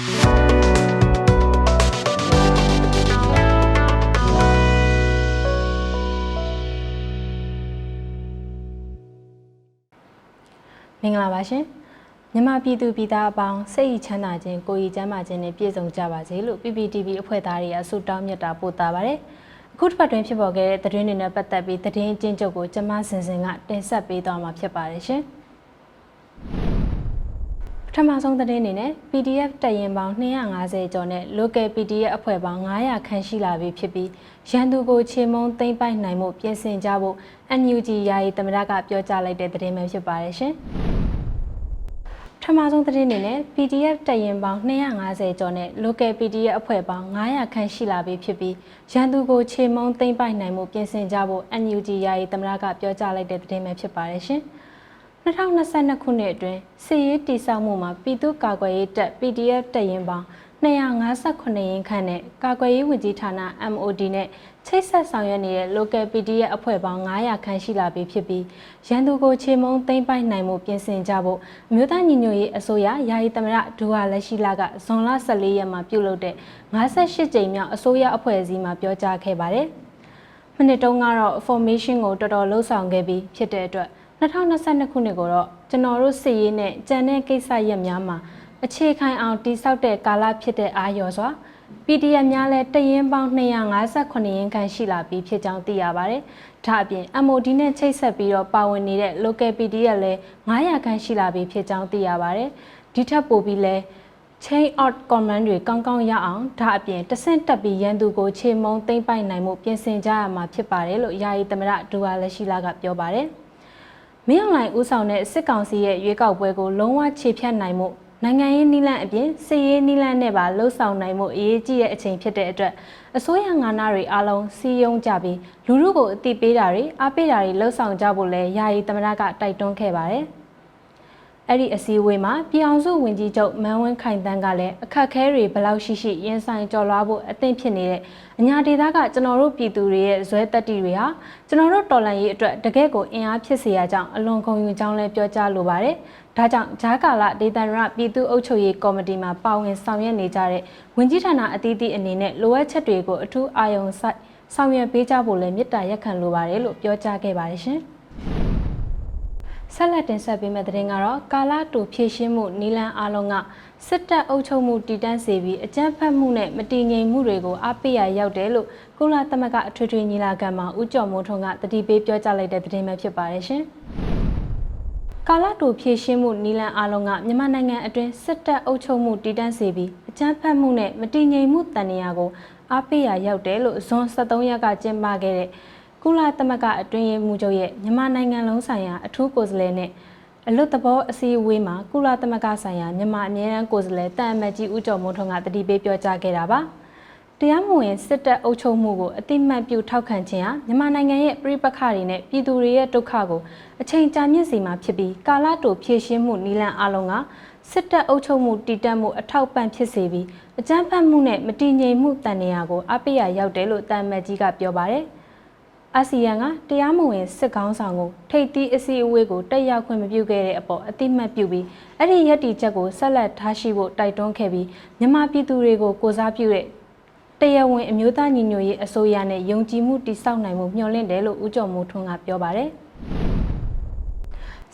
မင်္ဂလာပါရှင်မြန်မာပြည်သူပြည်သားအပေါင်းစိတ်ရချမ်းသာခြင်းကိုယ်ရည်ကျန်းမာခြင်းနဲ့ပြည့်စုံကြပါစေလို့ PPTV အဖွဲ့သားတွေကဆုတောင်းမြတ်တာပို့တာပါတယ်အခုတစ်ပတ်တွင်ဖြစ်ပေါ်ခဲ့တဲ့သတင်းတွေနဲ့ပတ်သက်ပြီးသတင်းအကျဉ်းချုပ်ကိုကျွန်မစင်စင်ကတင်ဆက်ပေးသွားမှာဖြစ်ပါတယ်ရှင် ပထမဆုံးသတင်းအနေနဲ့ PDF တက်ရင်ပေါင်း250ကျော်နဲ့ local PDF အဖွဲ့ပေါင်း900ခန့်ရှိလာပြီဖြစ်ပြီးရန်သူကိုချေမုံသိမ့်ပိုက်နိုင်မှုပြင်ဆင်ကြဖို့ NUG ယာယီသမရကပြောကြားလိုက်တဲ့သတင်းပဲဖြစ်ပါတယ်ရှင်။ပထမဆုံးသတင်းအနေနဲ့ PDF တက်ရင်ပေါင်း250ကျော်နဲ့ local PDF အဖွဲ့ပေါင်း900ခန့်ရှိလာပြီဖြစ်ပြီးရန်သူကိုချေမုံသိမ့်ပိုက်နိုင်မှုပြင်ဆင်ကြဖို့ NUG ယာယီသမရကပြောကြားလိုက်တဲ့သတင်းပဲဖြစ်ပါတယ်ရှင်။ 2022ခုနှစ်အတွင်းစစ်ရေးတိစောက်မှုမှာပြည်သူ့ကာကွယ်ရေးတပ် PDF တပ်ရင်းပေါင်း258ရင်းခန့်နဲ့ကာကွယ်ရေးဝန်ကြီးဌာန MOD နဲ့ချိတ်ဆက်ဆောင်ရွက်နေတဲ့ local PDF အဖွဲ့ပေါင်း900ခန့်ရှိလာပြီဖြစ်ပြီးရန်သူကိုချေမုံသိမ့်ပိုက်နိုင်မှုပြင်ဆင်ကြဖို့အမျိုးသားညီညွတ်ရေးအစိုးရယာယီသမရဒူဟာလက်ရှိလာကဇွန်လ14ရက်မှာပြုလုပ်တဲ့58ကြိမ်မြောက်အစိုးရအဖွဲ့အစည်းမှာပြောကြားခဲ့ပါတယ်။မနှစ်တုန်းကတော့ formation ကိုတော်တော်လှုပ်ဆောင်ခဲ့ပြီးဖြစ်တဲ့အတွက် 2022ခုနှစ်ကိုတော့ကျွန်တော်တို့စစ်ရေးနဲ့ကြံတဲ့ကိစ္စရက်များမှာအခြေခံအောင်တိစောက်တဲ့ကာလဖြစ်တဲ့အာရော်စွာ PDF များလည်းတရင်ပေါင်း258ရင်းခန့်ရှိလာပြီးဖြစ်ကြောင်းသိရပါတယ်။ဒါအပြင် MOD နဲ့ချိတ်ဆက်ပြီးတော့ပါဝင်နေတဲ့ local PDF လည်း900ခန့်ရှိလာပြီးဖြစ်ကြောင်းသိရပါတယ်။ဒီထက်ပိုပြီးလဲ chain out command တွေကောင်းကောင်းရအောင်ဒါအပြင်တဆင့်တက်ပြီးရန်သူကိုခြေမုံသိမ့်ပိုက်နိုင်မှုပြင်ဆင်ကြရမှာဖြစ်ပါတယ်လို့ယာယီသမရဒူဝါလက်ရှိလာကပြောပါတယ်။ မင်းအောင်လှိုင်ဦးဆောင်တဲ့စစ်ကောင်စီရဲ့ရွေးကောက်ပွဲကိုလုံးဝခြေဖြတ်နိုင်မှုနိုင်ငံရေးနီးလန့်အပြင်စစ်ရေးနီးလန့်နဲ့ပါလှုပ်ဆောင်နိုင်မှုအရေးကြီးတဲ့အချိန်ဖြစ်တဲ့အတွက်အစိုးရငါးနာတွေအားလုံးစီယုံကြပြီးလူလူကိုအတိပေးတာတွေအားပေးတာတွေလှုပ်ဆောင်ကြဖို့လဲယာယီသမရကတိုက်တွန်းခဲ့ပါတယ်။ အဲ့ဒီအစည်းအဝေးမှာပြည်အောင်စုဝန်ကြီးချုပ်မန်းဝင်းခိုင်တန်းကလည်းအခက်ခဲတွေဘလောက်ရှိရှိရင်ဆိုင်ကြော်လွှားဖို့အသင့်ဖြစ်နေတဲ့အညာဒေသကကျွန်တော်တို့ပြည်သူတွေရဲ့ဇွဲတက်တီတွေဟာကျွန်တော်တို့တော်လှန်ရေးအတွက်တကယ့်ကိုအင်အားဖြစ်စေရကြောင်းအလွန်ကုန်ယူကြောင်းလည်းပြောကြားလိုပါတယ်။ဒါကြောင့်ဂျာကာလာဒေသရပြည်သူ့အုပ်ချုပ်ရေးကော်မတီမှာပါဝင်ဆောင်ရွက်နေကြတဲ့ဝန်ကြီးဌာနအသီးသီးအနေနဲ့လိုအပ်ချက်တွေကိုအထူးအာရုံစိုက်ဆောင်ရွက်ပေးကြဖို့လည်းမြစ်တာရက်ခံလိုပါတယ်လို့ပြောကြားခဲ့ပါတယ်ရှင်။ ဆက်လက်တင်ဆက်ပေးမယ့်သတင်းကတော့ကာလာတူဖြည့်ရှင်းမှုနီလန်အားလုံးကစစ်တပ်အုပ်ချုပ်မှုတည်တံ့စေပြီးအကြမ်းဖက်မှုနဲ့မတည်ငြိမ်မှုတွေကိုအားပေးရရောက်တယ်လို့ကုလသမဂ္ဂအထွေထွေညီလာခံမှာဦးကျော်မိုးထွန်းကတတိပေးပြောကြားလိုက်တဲ့သတင်းပဲဖြစ်ပါတယ်ရှင်။ကာလာတူဖြည့်ရှင်းမှုနီလန်အားလုံးကမြန်မာနိုင်ငံအတွင်းစစ်တပ်အုပ်ချုပ်မှုတည်တံ့စေပြီးအကြမ်းဖက်မှုနဲ့မတည်ငြိမ်မှုတန်ရာကိုအားပေးရရောက်တယ်လို့ဇွန်23ရက်ကကျင်းပခဲ့တဲ့ ကုလသမဂ္ဂအတွင်းရေးမှူးချုပ်ရဲ့မြန်မာနိုင်ငံလုံးဆိုင်ရာအထူးကိုယ်စားလှယ်နဲ့အလွတ်သဘောအစည်းအဝေးမှာကုလသမဂ္ဂဆိုင်ရာမြန်မာအမြဲတမ်းကိုယ်စားလှယ်တန်အမတ်ကြီးဦးကျော်မိုးထွန်းကတတိပေးပြောကြားခဲ့တာပါတရားမဝင်စစ်တပ်အုပ်ချုပ်မှုကိုအတိမတ်ပြုထောက်ခံခြင်းဟာမြန်မာနိုင်ငံရဲ့ပြည်ပခါတွေနဲ့ပြည်သူတွေရဲ့ဒုက္ခကိုအချိန်ကြာမြင့်စေမှာဖြစ်ပြီးကာလတိုဖြည့်ရှင်းမှုနီလန်အလုံးကစစ်တပ်အုပ်ချုပ်မှုတည်တံ့မှုအထောက်ပံ့ဖြစ်စေပြီးအကြမ်းဖက်မှုနဲ့မတည်ငြိမ်မှုတန်နေရာကိုအပိယရောက်တယ်လို့တန်မတ်ကြီးကပြောပါတယ်။ အာဆီယံကတရားမဝင်စစ်ကောင်းဆောင်ကိုထိပ်သီးအစည်းအဝေးကိုတက်ရောက်ခွင့်မပြုခဲ့တဲ့အပေါ်အတိမတ်ပြုပြီးအဲ့ဒီရည်တည်ချက်ကိုဆက်လက်ထားရှိဖို့တိုက်တွန်းခဲ့ပြီးမြန်မာပြည်သူတွေကိုကိုစားပြုတဲ့တရားဝင်အမျိုးသားညီညွတ်ရေးအစိုးရနဲ့ယုံကြည်မှုတည်ဆောက်နိုင်မှုမျှော်လင့်တယ်လို့ဦးကျော်မိုးထွန်းကပြောပါတယ်။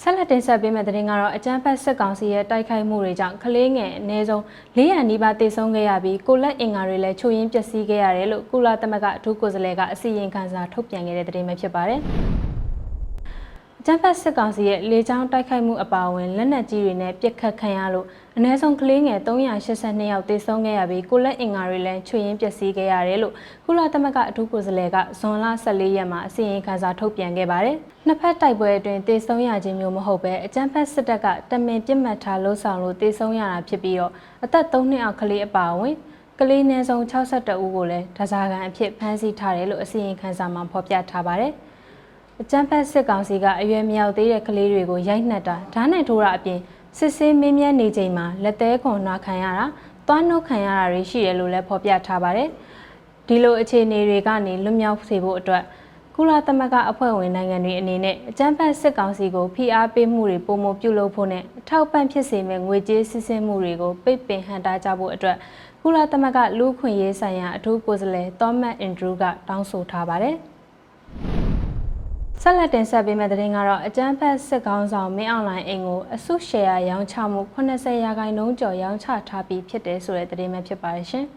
ဆက်လက်တင်ဆက်ပေးမယ့်သတင်းကတော့အကြမ်းဖက်စစ်ကောင်စီရဲ့တိုက်ခိုက်မှုတွေကြောင့်ကလေးငယ်အနည်းဆုံး400နီးပါးသေဆုံးခဲ့ရပြီးကိုလက်အင်္ဂါတွေလည်းချို့ယင်းပျက်စီးခဲ့ရတယ်လို့ကုလသမဂ္ဂအထူးကိုယ်စားလှယ်ကအစီရင်ခံစာထုတ်ပြန်ခဲ့တဲ့သတင်းပဲဖြစ်ပါတယ်။ ကျန်းဖတ်စစ်ကောင်စီရဲ့လေကြောင်းတိုက်ခိုက်မှုအပါအဝင်လက်နက်ကြီးတွေနဲ့ပစ်ခတ်ခံရလို့အနည်းဆုံးကလေးငယ်382ယောက်သေဆုံးခဲ့ရပြီးကိုလက်အင်္ဂါတွေလည်းချွေရင်းပျက်စီးခဲ့ရတယ်လို့ကုလသမဂ္ဂအထူးကိုယ်စားလှယ်ကဇွန်လ14ရက်မှာအစီရင်ခံစာထုတ်ပြန်ခဲ့ပါတယ်။နှစ်ဖက်တိုက်ပွဲအတွင်းသေဆုံးရခြင်းမျိုးမဟုတ်ဘဲအကြမ်းဖက်စစ်တပ်ကတမင်ပြစ်မှတ်ထားလှုံ့ဆော်လို့သေဆုံးရတာဖြစ်ပြီးတော့အသက်3နှစ်အောက်ကလေးအပါအဝင်ကလေးနည်းဆုံး62ဦးကိုလည်းဒဇာကန်အဖြစ်ဖမ်းဆီးထားတယ်လို့အစီရင်ခံစာမှာဖော်ပြထားပါတယ်။ အကြမ်းဖက်စစ်ကောင်စီကအရွယ်မြောက်သေးတဲ့ကလေးတွေကိုရိုက်နှက်တာဓာတ်နဲ့ထိုးတာအပြင်စစ်ဆေးမင်းမြန်းနေချိန်မှာလက်သေးခွန်နှာခံရတာသွားနှုတ်ခံရတာတွေရှိတယ်လို့လည်းဖော်ပြထားပါတယ်။ဒီလိုအခြေအနေတွေကနေလွတ်မြောက်စေဖို့အတွက်ကုလသမဂ္ဂအဖွဲ့ဝင်နိုင်ငံတွေအနေနဲ့အကြမ်းဖက်စစ်ကောင်စီကိုဖိအားပေးမှုတွေပုံမပြုလုပ်ဖို့နဲ့အထောက်ပံ့ဖြစ်စေမဲ့ငွေကြေးစစ်ဆင်မှုတွေကိုပိတ်ပင်ဟန့်တားကြဖို့အတွက်ကုလသမဂ္ဂလူ့ခွင့်ရေးဆိုင်ရာအထူးကိုယ်စားလှယ်သောမတ်အင်ဒရူးကတောင်းဆိုထားပါတယ်။ ဆက်လက်တင်ဆက်ပေးမယ့်သတင်းကတော့အကြမ်းဖက်စစ်ကောင်းဆောင်မင်းအောင်လှိုင်အိမ်ကိုအစုရှယ်ယာရောင်းချမှု80ရာခိုင်နှုန်းကျော်ရောင်းချထားပြီးဖြစ်တယ်ဆိုတဲ့သတင်းပဲဖြစ်ပါတယ်ရှင်။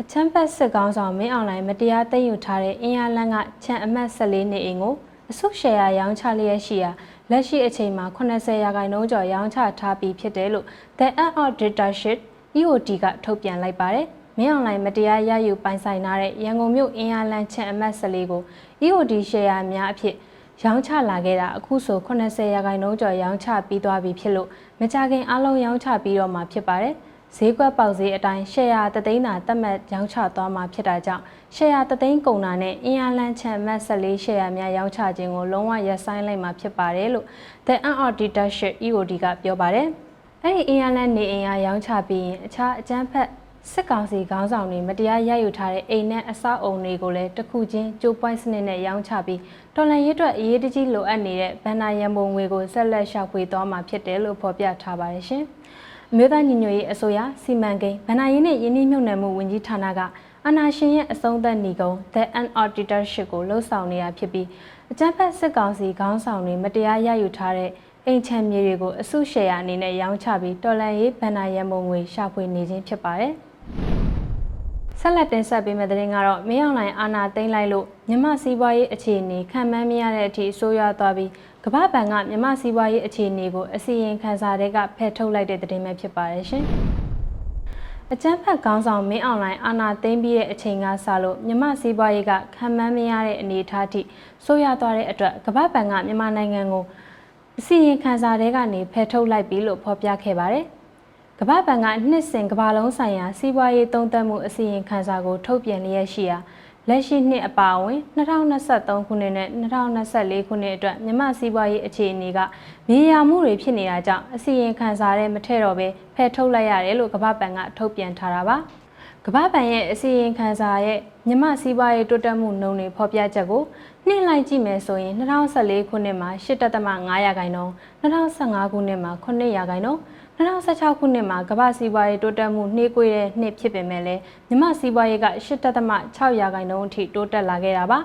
အချမ်းဖတ်စစ်ကောင်းဆောင်မင်းအောင်လှိုင်မတရားသိမ်းယူထားတဲ့အင်အားလန်းကခြံအမှတ်14နေအိမ်ကိုအစုရှယ်ယာရောင်းချလျက်ရှိရာလက်ရှိအချိန်မှာ80ရာခိုင်နှုန်းကျော်ရောင်းချထားပြီးဖြစ်တယ်လို့ The End of Dictatorship EOD ကထုတ်ပြန်လိုက်ပါတယ်။ မင်းအောင်လှိုင်မတရားရယူပိုင်ဆိုင်ထားတဲ့ရန်ကုန်မြို့အင်အားလန်းခြံအမှတ်14ကို EOD ရှယ်ယာများအဖြစ်ရောင်းချလာခဲ့တာအခုဆို80ရာခိုင်နှုန်းကျော်ရောင်းချပြီးသွားပြီဖြစ်လို့မကြခင်အလုံးရောင်းချပြီးတော့မှဖြစ်ပါတယ်။ဈေးကွက်ပေါက်ဈေးအတိုင်းရှယ်ယာတသိန်းသာတတ်မှတ်ရောင်းချသွားမှာဖြစ်တာကြောင့်ရှယ်ယာတသိန်းကုန်တာနဲ့အင်အားလန်းချန်မတ်14ရှယ်ယာများရောင်းချခြင်းကိုလုံးဝရပ်ဆိုင်းလိုက်မှာဖြစ်ပါတယ်လို့ The Unaudited EOD ကပြောပါတယ်။အဲ့ဒီအင်အားလန်းနေအင်အားရောင်းချပြီးရင်အခြားအကြမ်းဖက် စစ်ကောင်စီခေါင်းဆောင်တွေမတရားရယူထားတဲ့အိမ်နဲ့အဆောက်အုံတွေကိုလည်းတစ်ခုချင်းကြိုးပွိုင်းစနစ်နဲ့ရောင်းချပြီးတော်လန်ရေးအတွက်အရေးတကြီးလိုအပ်နေတဲ့ဗန္နာရန်ပုံငွေကိုဆက်လက်ရှာဖွေသွားမှာဖြစ်တယ်လို့ဖော်ပြထားပါတယ်ရှင်။အမျိုးသားညီညွတ်ရေးအစိုးရစီမံကိန်းဗဏ္ဍာရေးနဲ့ယင်းနှိမ့်မြုပ်နှံမှုဝန်ကြီးဌာနကအာဏာရှင်ရဲ့အဆုံးသတ်ညီကုန်း The Unauditorship ကိုလှုပ်ဆောင်နေတာဖြစ်ပြီးအကြမ်းဖက်စစ်ကောင်စီခေါင်းဆောင်တွေမတရားရယူထားတဲ့အိမ်ချမ်းမြေတွေကိုအစုရှယ်ယာအနေနဲ့ရောင်းချပြီးတော်လန်ရေးဗဏ္ဍာရန်ပုံငွေရှာဖွေနေခြင်းဖြစ်ပါတယ်။ ဆက်လက်တင်ဆက်ပေးမယ့်သတင်းကတော့မင်းအောင်လှိုင်အာဏာသိမ်းလိုက်လို့မြမစီးပွားရေးအခြေအနေခံမှန်းမရတဲ့အထိဆိုးရွားသွားပြီးကမ္ဘာ့ဘဏ်ကမြန်မာစီးပွားရေးအခြေအနေကိုအစီရင်ခံစာတွေကဖယ်ထုတ်လိုက်တဲ့သတင်းပဲဖြစ်ပါတယ်ရှင်။အကြမ်းဖက်ခေါင်းဆောင်မင်းအောင်လှိုင်အာဏာသိမ်းပြီးတဲ့အချိန်ကစလို့မြန်မာစီးပွားရေးကခံမှန်းမရတဲ့အနေအထားထိဆိုးရွားသွားတဲ့အတွက်ကမ္ဘာ့ဘဏ်ကမြန်မာနိုင်ငံကိုအစီရင်ခံစာတွေကနေဖယ်ထုတ်လိုက်ပြီလို့ဖော်ပြခဲ့ပါတယ်။ ကမ္ဘာ့ဘဏ်ကနှစ်စဉ်ကမ္ဘာလုံးဆိုင်ရာစီးပွားရေးသုံးသပ်မှုအစီရင်ခံစာကိုထုတ်ပြန်လျက်ရှိရာလက်ရှိနှစ်အပါအဝင်2023ခုနှစ်နဲ့2024ခုနှစ်အတွက်မြန်မာစီးပွားရေးအခြေအနေကမြေယာမှုတွေဖြစ်နေတာကြောင့်အစီရင်ခံစာတဲ့မထည့်တော့ပဲဖယ်ထုတ်လိုက်ရတယ်လို့ကမ္ဘာ့ဘဏ်ကထုတ်ပြန်ထားတာပါကမ္ဘာ့ဘဏ်ရဲ့အစီရင်ခံစာရဲ့မြန်မာစီးပွားရေးတိုးတက်မှုနှုန်းတွေဖော်ပြချက်ကိုနှင်းလိုက်ကြည့်မယ်ဆိုရင်2014ခုနှစ်မှာ8.5ရာခိုင်နှုန်း2015ခုနှစ်မှာ9ရာခိုင်နှုန်း2016 ခုနှစ်မှာကမ္ဘာစီးပွားရေးတိုးတက်မှုနှေးကွေးတဲ့နှစ်ဖြစ်ပေမဲ့လည်းမြန်မာစီးပွားရေးက8.6ရာခိုင်နှုန်းအထိတိုးတက်လာခဲ့တာပါ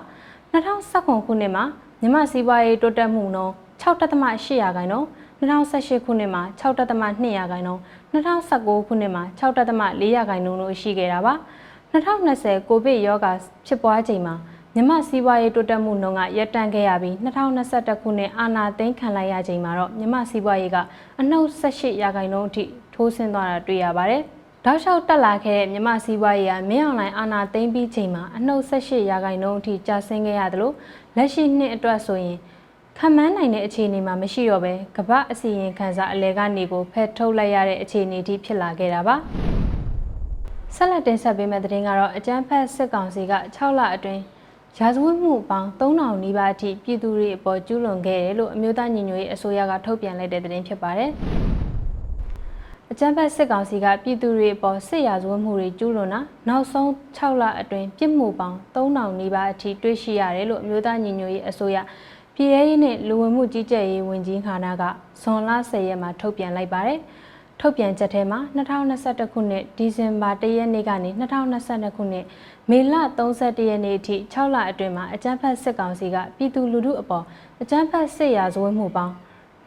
2019ခုနှစ်မှာမြန်မာစီးပွားရေးတိုးတက်မှုနှုန်း6.8ရာခိုင်နှုန်း2018ခုနှစ်မှာ6.2ရာခိုင်နှုန်း2019ခုနှစ်မှာ6.4ရာခိုင်နှုန်းတို့ရှိခဲ့တာပါ2020ကိုဗစ်ရောဂါဖြစ်ပွားချိန်မှာ မြမစီးပွားရေးတိုးတက်မှုနှုန်းကရပ်တန့်ခဲ့ရပြီး2021ခုနှစ်အာဏာသိမ်းခံလိုက်ရချိန်မှာတော့မြမစီးပွားရေးကအနှုတ်18ရာခိုင်နှုန်းအထိထိုးဆင်းသွားတာတွေ့ရပါတယ်။တောက်လျှောက်တက်လာခဲ့တဲ့မြမစီးပွားရေးကမင်းအွန်လိုင်းအာဏာသိမ်းပြီးချိန်မှာအနှုတ်18ရာခိုင်နှုန်းအထိကျဆင်းခဲ့ရတယ်လို့လက်ရှိနှစ်အတွက်ဆိုရင်ခံမှန်းနိုင်တဲ့အခြေအနေမှာမရှိတော့ဘဲကမ္ဘာအစီရင်ခံစာအလဲကနေကိုဖက်ထုတ်လိုက်ရတဲ့အခြေအနေအထိဖြစ်လာခဲ့တာပါဆက်လက်တင်ဆက်ပေးမယ့်သတင်းကတော့အကြမ်းဖက်စစ်ကောင်စီက6လအတွင်း ရာဇဝတ်မှုပေါင်း3000နီးပါးအထိပြည်သူတွေအပေါ်ကျူးလွန်ခဲ့တယ်လို့အမျိုးသားညီညွတ်ရေးအစိုးရကထုတ်ပြန်လိုက်တဲ့သတင်းဖြစ်ပါတယ်။အကြမ်းဖက်စစ်ကောင်စီကပြည်သူတွေအပေါ်စစ်ရာဇဝတ်မှုတွေကျူးလွန်တာနောက်ဆုံး6လအတွင်းပြစ်မှုပေါင်း3000နီးပါးအထိတွေ့ရှိရတယ်လို့အမျိုးသားညီညွတ်ရေးအစိုးရပြည်ထရေးနဲ့လူဝင်မှုကြီးကြပ်ရေးဝန်ကြီးဌာနကဇွန်လ10ရက်မှာထုတ်ပြန်လိုက်ပါတယ်။ ထုတ်ပြန်ချက်ထဲမှာ2021ခုနှစ်ဒီဇင်ဘာ1ရက်နေ့ကနေ2022ခုနှစ်မေလ31ရက်နေ့အထိ6လအတွင်းမှာအကြမ်းဖက်စစ်ကောင်စီကပြည်သူလူထုအပေါ်အကြမ်းဖက်စစ်ရာဇဝတ်မှုပေါင်း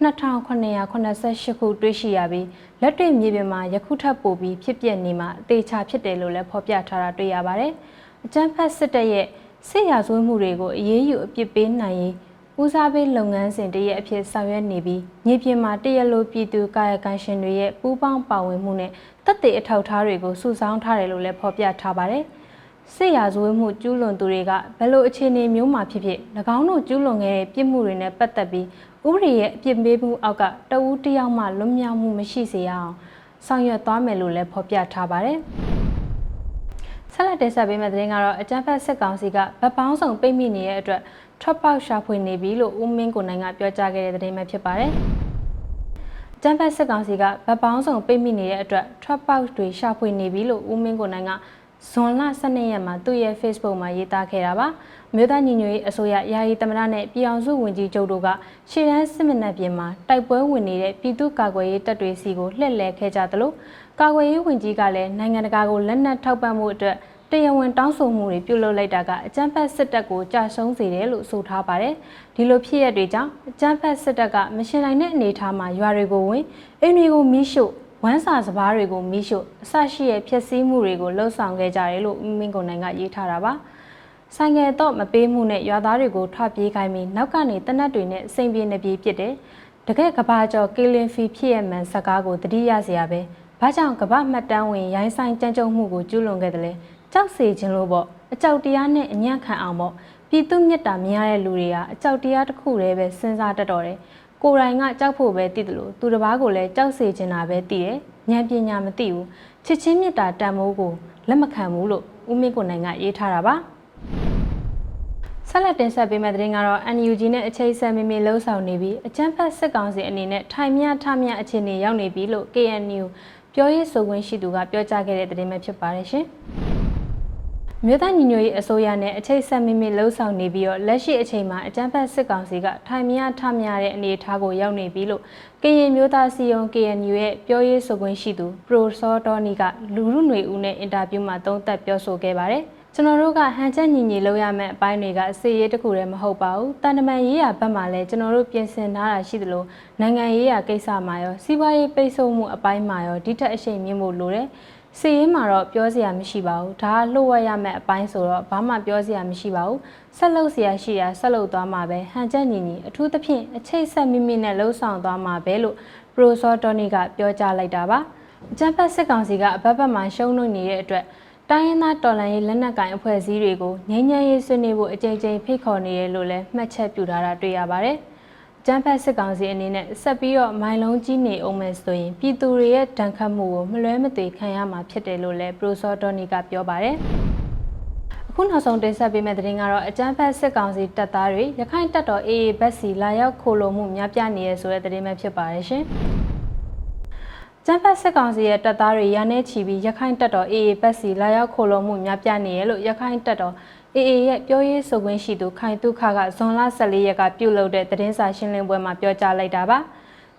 2988ခုတွေ့ရှိရပြီးလက်တွေ့မြေပြင်မှာယခုထပ်ပိုပြီးဖြစ်ပျက်နေမှာအသေးချာဖြစ်တယ်လို့လည်းဖော်ပြထားတာတွေ့ရပါတယ်။အကြမ်းဖက်စစ်တပ်ရဲ့စစ်ရာဇဝတ်မှုတွေကိုအရေးယူအပြစ်ပေးနိုင်ရေး ဦးစားပေးလုပ်ငန်းစဉ်တရက်အဖြစ်ဆောင်ရွက်နေပြီးမြေပြင်မှာတရက်လိုပြည်သူကာယကံရှင်တွေရဲ့ပူးပေါင်းပါဝင်မှုနဲ့တပ်တွေအထောက်အထားတွေကိုစုဆောင်းထားတယ်လို့လည်းဖော်ပြထားပါတယ်။စစ်ရာဇဝတ်မှုကျူးလွန်သူတွေကဘယ်လိုအခြေအနေမျိုးမှာဖြစ်ဖြစ်၎င်းတို့ကျူးလွန်ခဲ့တဲ့ပြစ်မှုတွေနဲ့ပတ်သက်ပြီးဥပဒေရဲ့အပြစ်ပေးမှုအောက်ကတဝူးတယောက်မှလွတ်မြောက်မှုမရှိစေရအောင်ဆောင်ရွက်သွားမယ်လို့လည်းဖော်ပြထားပါတယ်။ဆက်လက်တင်ဆက်ပေးမယ့်သတင်းကတော့အကြံဖက်စစ်ကောင်စီကဗတ်ပေါင်းဆောင်ပိတ်မိနေတဲ့အတွက် ထွက်ပေါက်ရှာဖွေနေပြီလို့ဦးမင်းကိုနိုင်ကပြောကြားခဲ့တဲ့သတင်းပဲဖြစ်ပါတယ်။ကျန်းဖက်စစ်ကောင်စီကဗတ်ပေါင်းဆောင်ပိတ်မိနေတဲ့အတွက်ထွက်ပေါက်တွေရှာဖွေနေပြီလို့ဦးမင်းကိုနိုင်ကဇွန်လ12ရက်မှာသူ့ရဲ့ Facebook မှာရေးသားခဲ့တာပါ။မြို့သားညီညွတ်ရေးအစိုးရယာယီသမ္မတနဲ့ပြည်အောင်စုဝန်ကြီးချုပ်တို့ကရှေ့တန်းစစ်မနက်ပြင်မှာတိုက်ပွဲဝင်နေတဲ့ပြည်သူ့ကာကွယ်ရေးတပ်တွေစီကိုလှည့်လည်ခဲ့ကြသလိုကာကွယ်ရေးဝန်ကြီးကလည်းနိုင်ငံတကာကိုလက်နက်ထောက်ပံ့မှုအတွက် တရားဝင်တောင်းဆိုမှုတွေပြုလုပ်လိုက်တာကအကြမ်းဖက်စစ်တပ်ကိုကြာရှုံးစေတယ်လို့ဆိုထားပါတယ်။ဒီလိုဖြစ်ရပ်တွေကြောင့်အကြမ်းဖက်စစ်တပ်ကမရှင်နိုင်တဲ့အနေအထားမှာရွာတွေကိုဝင်အိမ်တွေကိုမီးရှို့ဝမ်းစာစပားတွေကိုမီးရှို့အဆရှိရဲ့ဖျက်ဆီးမှုတွေကိုလှုံ့ဆော်ခဲ့ကြတယ်လို့ဦးမင်းကုန်နိုင်ကရေးထားတာပါ။ဆိုင်ငယ်တော့မပေးမှုနဲ့ရွာသားတွေကိုထွက်ပြေးခိုင်းပြီးနောက်ကနေတနတ်တွေနဲ့စိန်ပြေနေပြေးဖြစ်တယ်။တကယ်ကဘာကျော်ကီလင်ဖီဖြစ်ရမှန်စကားကိုတတိယစရာပဲ။ဘာကြောင့်ကဘာမှတ်တမ်းဝင်ရိုင်းဆိုင်ကြမ်းကြုတ်မှုကိုကျူးလွန်ခဲ့တယ်လဲ။ ကြောက်စေခြင်းလို့ပေါ့အကြောက်တရားနဲ့အညံ့ခံအောင်ပေါ့ပြည်သူမြတ်တာမြင်ရတဲ့လူတွေကအကြောက်တရားတစ်ခုတည်းပဲစဉ်းစားတတ်တော်တယ်။ကိုယ်တိုင်ကကြောက်ဖို့ပဲသိတယ်လို့သူတစ်ပါးကိုလည်းကြောက်စေချင်တာပဲသိတယ်။ဉာဏ်ပညာမသိဘူး။ချစ်ချင်းမြတ်တာတန်မိုးကိုလက်မခံဘူးလို့ဦးမင်းကိုနိုင်ကရေးထားတာပါ။ဆက်လက်တင်ဆက်ပေးမယ့်သတင်းကတော့ NUG နဲ့အချိတ်ဆက်မိမိလှုပ်ဆောင်နေပြီးအကြမ်းဖက်စစ်ကောင်စီအနေနဲ့ထိုင်မြထမြအခြေအနေရောက်နေပြီလို့ KNU ပြောရေးဆိုခွင့်ရှိသူကပြောကြားခဲ့တဲ့သတင်းပဲဖြစ်ပါတယ်ရှင်။ မြို့သားညီညွတ်ရေးအစိုးရနဲ့အချိတ်ဆက်မိမိလှုပ်ဆောင်နေပြီးတော့လက်ရှိအချိန်မှာအကြမ်းဖက်စစ်ကောင်စီကထိုင်မြထမြတဲ့အနေအထားကိုရောက်နေပြီလို့ကရင်မျိုးသားစီယုံ KNU ရဲ့ပြောရေးဆိုခွင့်ရှိသူ Pro Sordoni ကလူလူຫນွေဦးနဲ့အင်တာဗျူးမှာသုံးသပ်ပြောဆိုခဲ့ပါတယ်။ကျွန်တော်တို့ကဟန်ချက်ညီညီလုပ်ရမယ့်အပိုင်းတွေကစီရေးတစ်ခုတည်းမဟုတ်ပါဘူး။တန်တမန်ရေးရာဘက်မှာလည်းကျွန်တော်တို့ပြင်ဆင်ထားတာရှိသလိုနိုင်ငံရေးရာကိစ္စမှာရောစီးပွားရေးပိတ်ဆို့မှုအပိုင်းမှာရောဒီထက်အရှိန်မြင့်ဖို့လိုတယ်။ စီရေးမှာတော့ပြောစရာမရှိပါဘူး။ဒါကလှုပ်ဝက်ရမယ့်အပိုင်းဆိုတော့ဘာမှပြောစရာမရှိပါဘူး။ဆက်လုပ်စရာရှိရာဆက်လုပ်သွားမှာပဲဟန်ချက်ညီညီအထူးသဖြင့်အချိတ်ဆက်မိမိနဲ့လှုပ်ဆောင်သွားမှာပဲလို့ပရိုဆော်တိုနီကပြောကြားလိုက်တာပါ။အကြံဖတ်စစ်ကောင်စီကအဘက်ဘက်မှာရှုံးလို့နေတဲ့အတွက်တိုင်းရင်းသားတော်လှန်ရေးလက်နက်ကိုင်အဖွဲ့အစည်းတွေကိုငြိမ်းချမ်းရေးဆွေးနွေးဖို့အကြိမ်ကြိမ်ဖိတ်ခေါ်နေတယ်လို့လည်းမှတ်ချက်ပြုထားတာတွေ့ရပါတယ်။ ကျန်းဖက်စစ်ကောင်စီအနေနဲ့ဆက်ပြီးတော့မိုင်လုံးကြီးနေအောင်မယ်ဆိုရင်ပြည်သူတွေရဲ့ဒဏ်ခတ်မှုကိုမလွဲမသွေခံရမှာဖြစ်တယ်လို့လည်းပရိုဆော်ဒေါနီကပြောပါတယ်။အခုနောက်ဆုံးတင်ဆက်ပေးမယ့်သတင်းကတော့အကြမ်းဖက်စစ်ကောင်စီတပ်သားတွေရခိုင်တပ်တော် AA ဘက်စီလာရောက်ခိုလုံမှုများပြားနေရဆိုတဲ့သတင်းပဲဖြစ်ပါတယ်ရှင်။ကျန်းဖက်စစ်ကောင်စီရဲ့တပ်သားတွေရန်နေချီပြီးရခိုင်တပ်တော် AA ဘက်စီလာရောက်ခိုလုံမှုများပြားနေရလို့ရခိုင်တပ်တော် AA ရဲ့ပြောရေးဆိုခွင့်ရှိသူခိုင်တုခကဇွန်လ14ရက်ကပြုလုပ်တဲ့သတင်းစာရှင်းလင်းပွဲမှာပြောကြားလိုက်တာပါ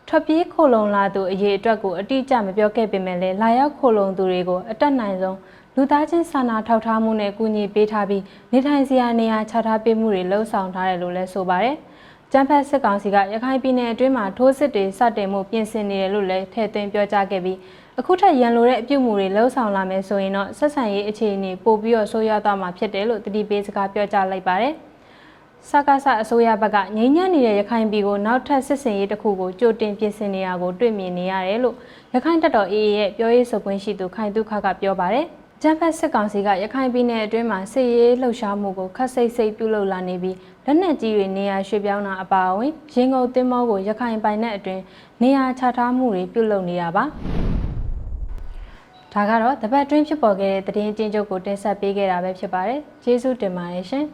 ထွက်ပြေးခိုလုံလာသူအရေးအတွက်ကိုအတိအကျမပြောခဲ့ပေမဲ့လည်းလာရောက်ခိုလုံသူတွေကိုအတက်နိုင်ဆုံးလူသားချင်းစာနာထောက်ထားမှုနဲ့ကူညီပေးထားပြီးနေထိုင်စရာနေရာချထားပေးမှုတွေလှုံ့ဆော်ထားတယ်လို့လည်းဆိုပါတယ်။ ကျန်းဖက်စစ်ကောင်စီကရခိုင်ပြည်နယ်အတွင်းမှာထိုးစစ်တွေစတင်မှုပြင်ဆင်နေတယ်လို့လည်းထည့်သွင်းပြောကြားခဲ့ပြီးအခုထက်ရန်လိုတဲ့အပြုတ်မှုတွေလှုံ့ဆော်လာမယ်ဆိုရင်တော့ဆက်ဆံရေးအခြေအနေပိုပြီးတော့ဆိုးရွားသွားမှာဖြစ်တယ်လို့တတိပေးစကားပြောကြားလိုက်ပါတယ်။စကားဆအစိုးရဘက်ကငြိမ်းချမ်းနေတဲ့ရခိုင်ပြည်ကိုနောက်ထပ်စစ်စင်ရေးတစ်ခုကိုကြိုတင်ပြင်ဆင်နေတာကိုတွေ့မြင်နေရတယ်လို့ရခိုင်တပ်တော် AA ရဲ့ပြောရေးဆိုခွင့်ရှိသူခိုင်တုခကပြောပါတယ်။ ကျန်းဖက်စစ်ကောင်စီကရခိုင်ပြည်နယ်အတွင်းမှာစစ်ရေးလှုပ်ရှားမှုကိုခက်စိတ်စိတ်ပြုလုပ်လာနေပြီးလက်နက်ကြီးတွေနေရာရွှေ့ပြောင်းတာအပါအဝင်ရင်းကုန်တင်မောကိုရခိုင်ပိုင်နယ်အတွင်းနေရာချထားမှုတွေပြုလုပ်နေတာပါဒါကတော့တပတ်တွင်းဖြစ်ပေါ်ခဲ့တဲ့သတင်းကျဉ်းချုပ်ကိုတင်ဆက်ပေးခဲ့တာပဲဖြစ်ပါတယ်ကျေးဇူးတင်ပါတယ်ရှင်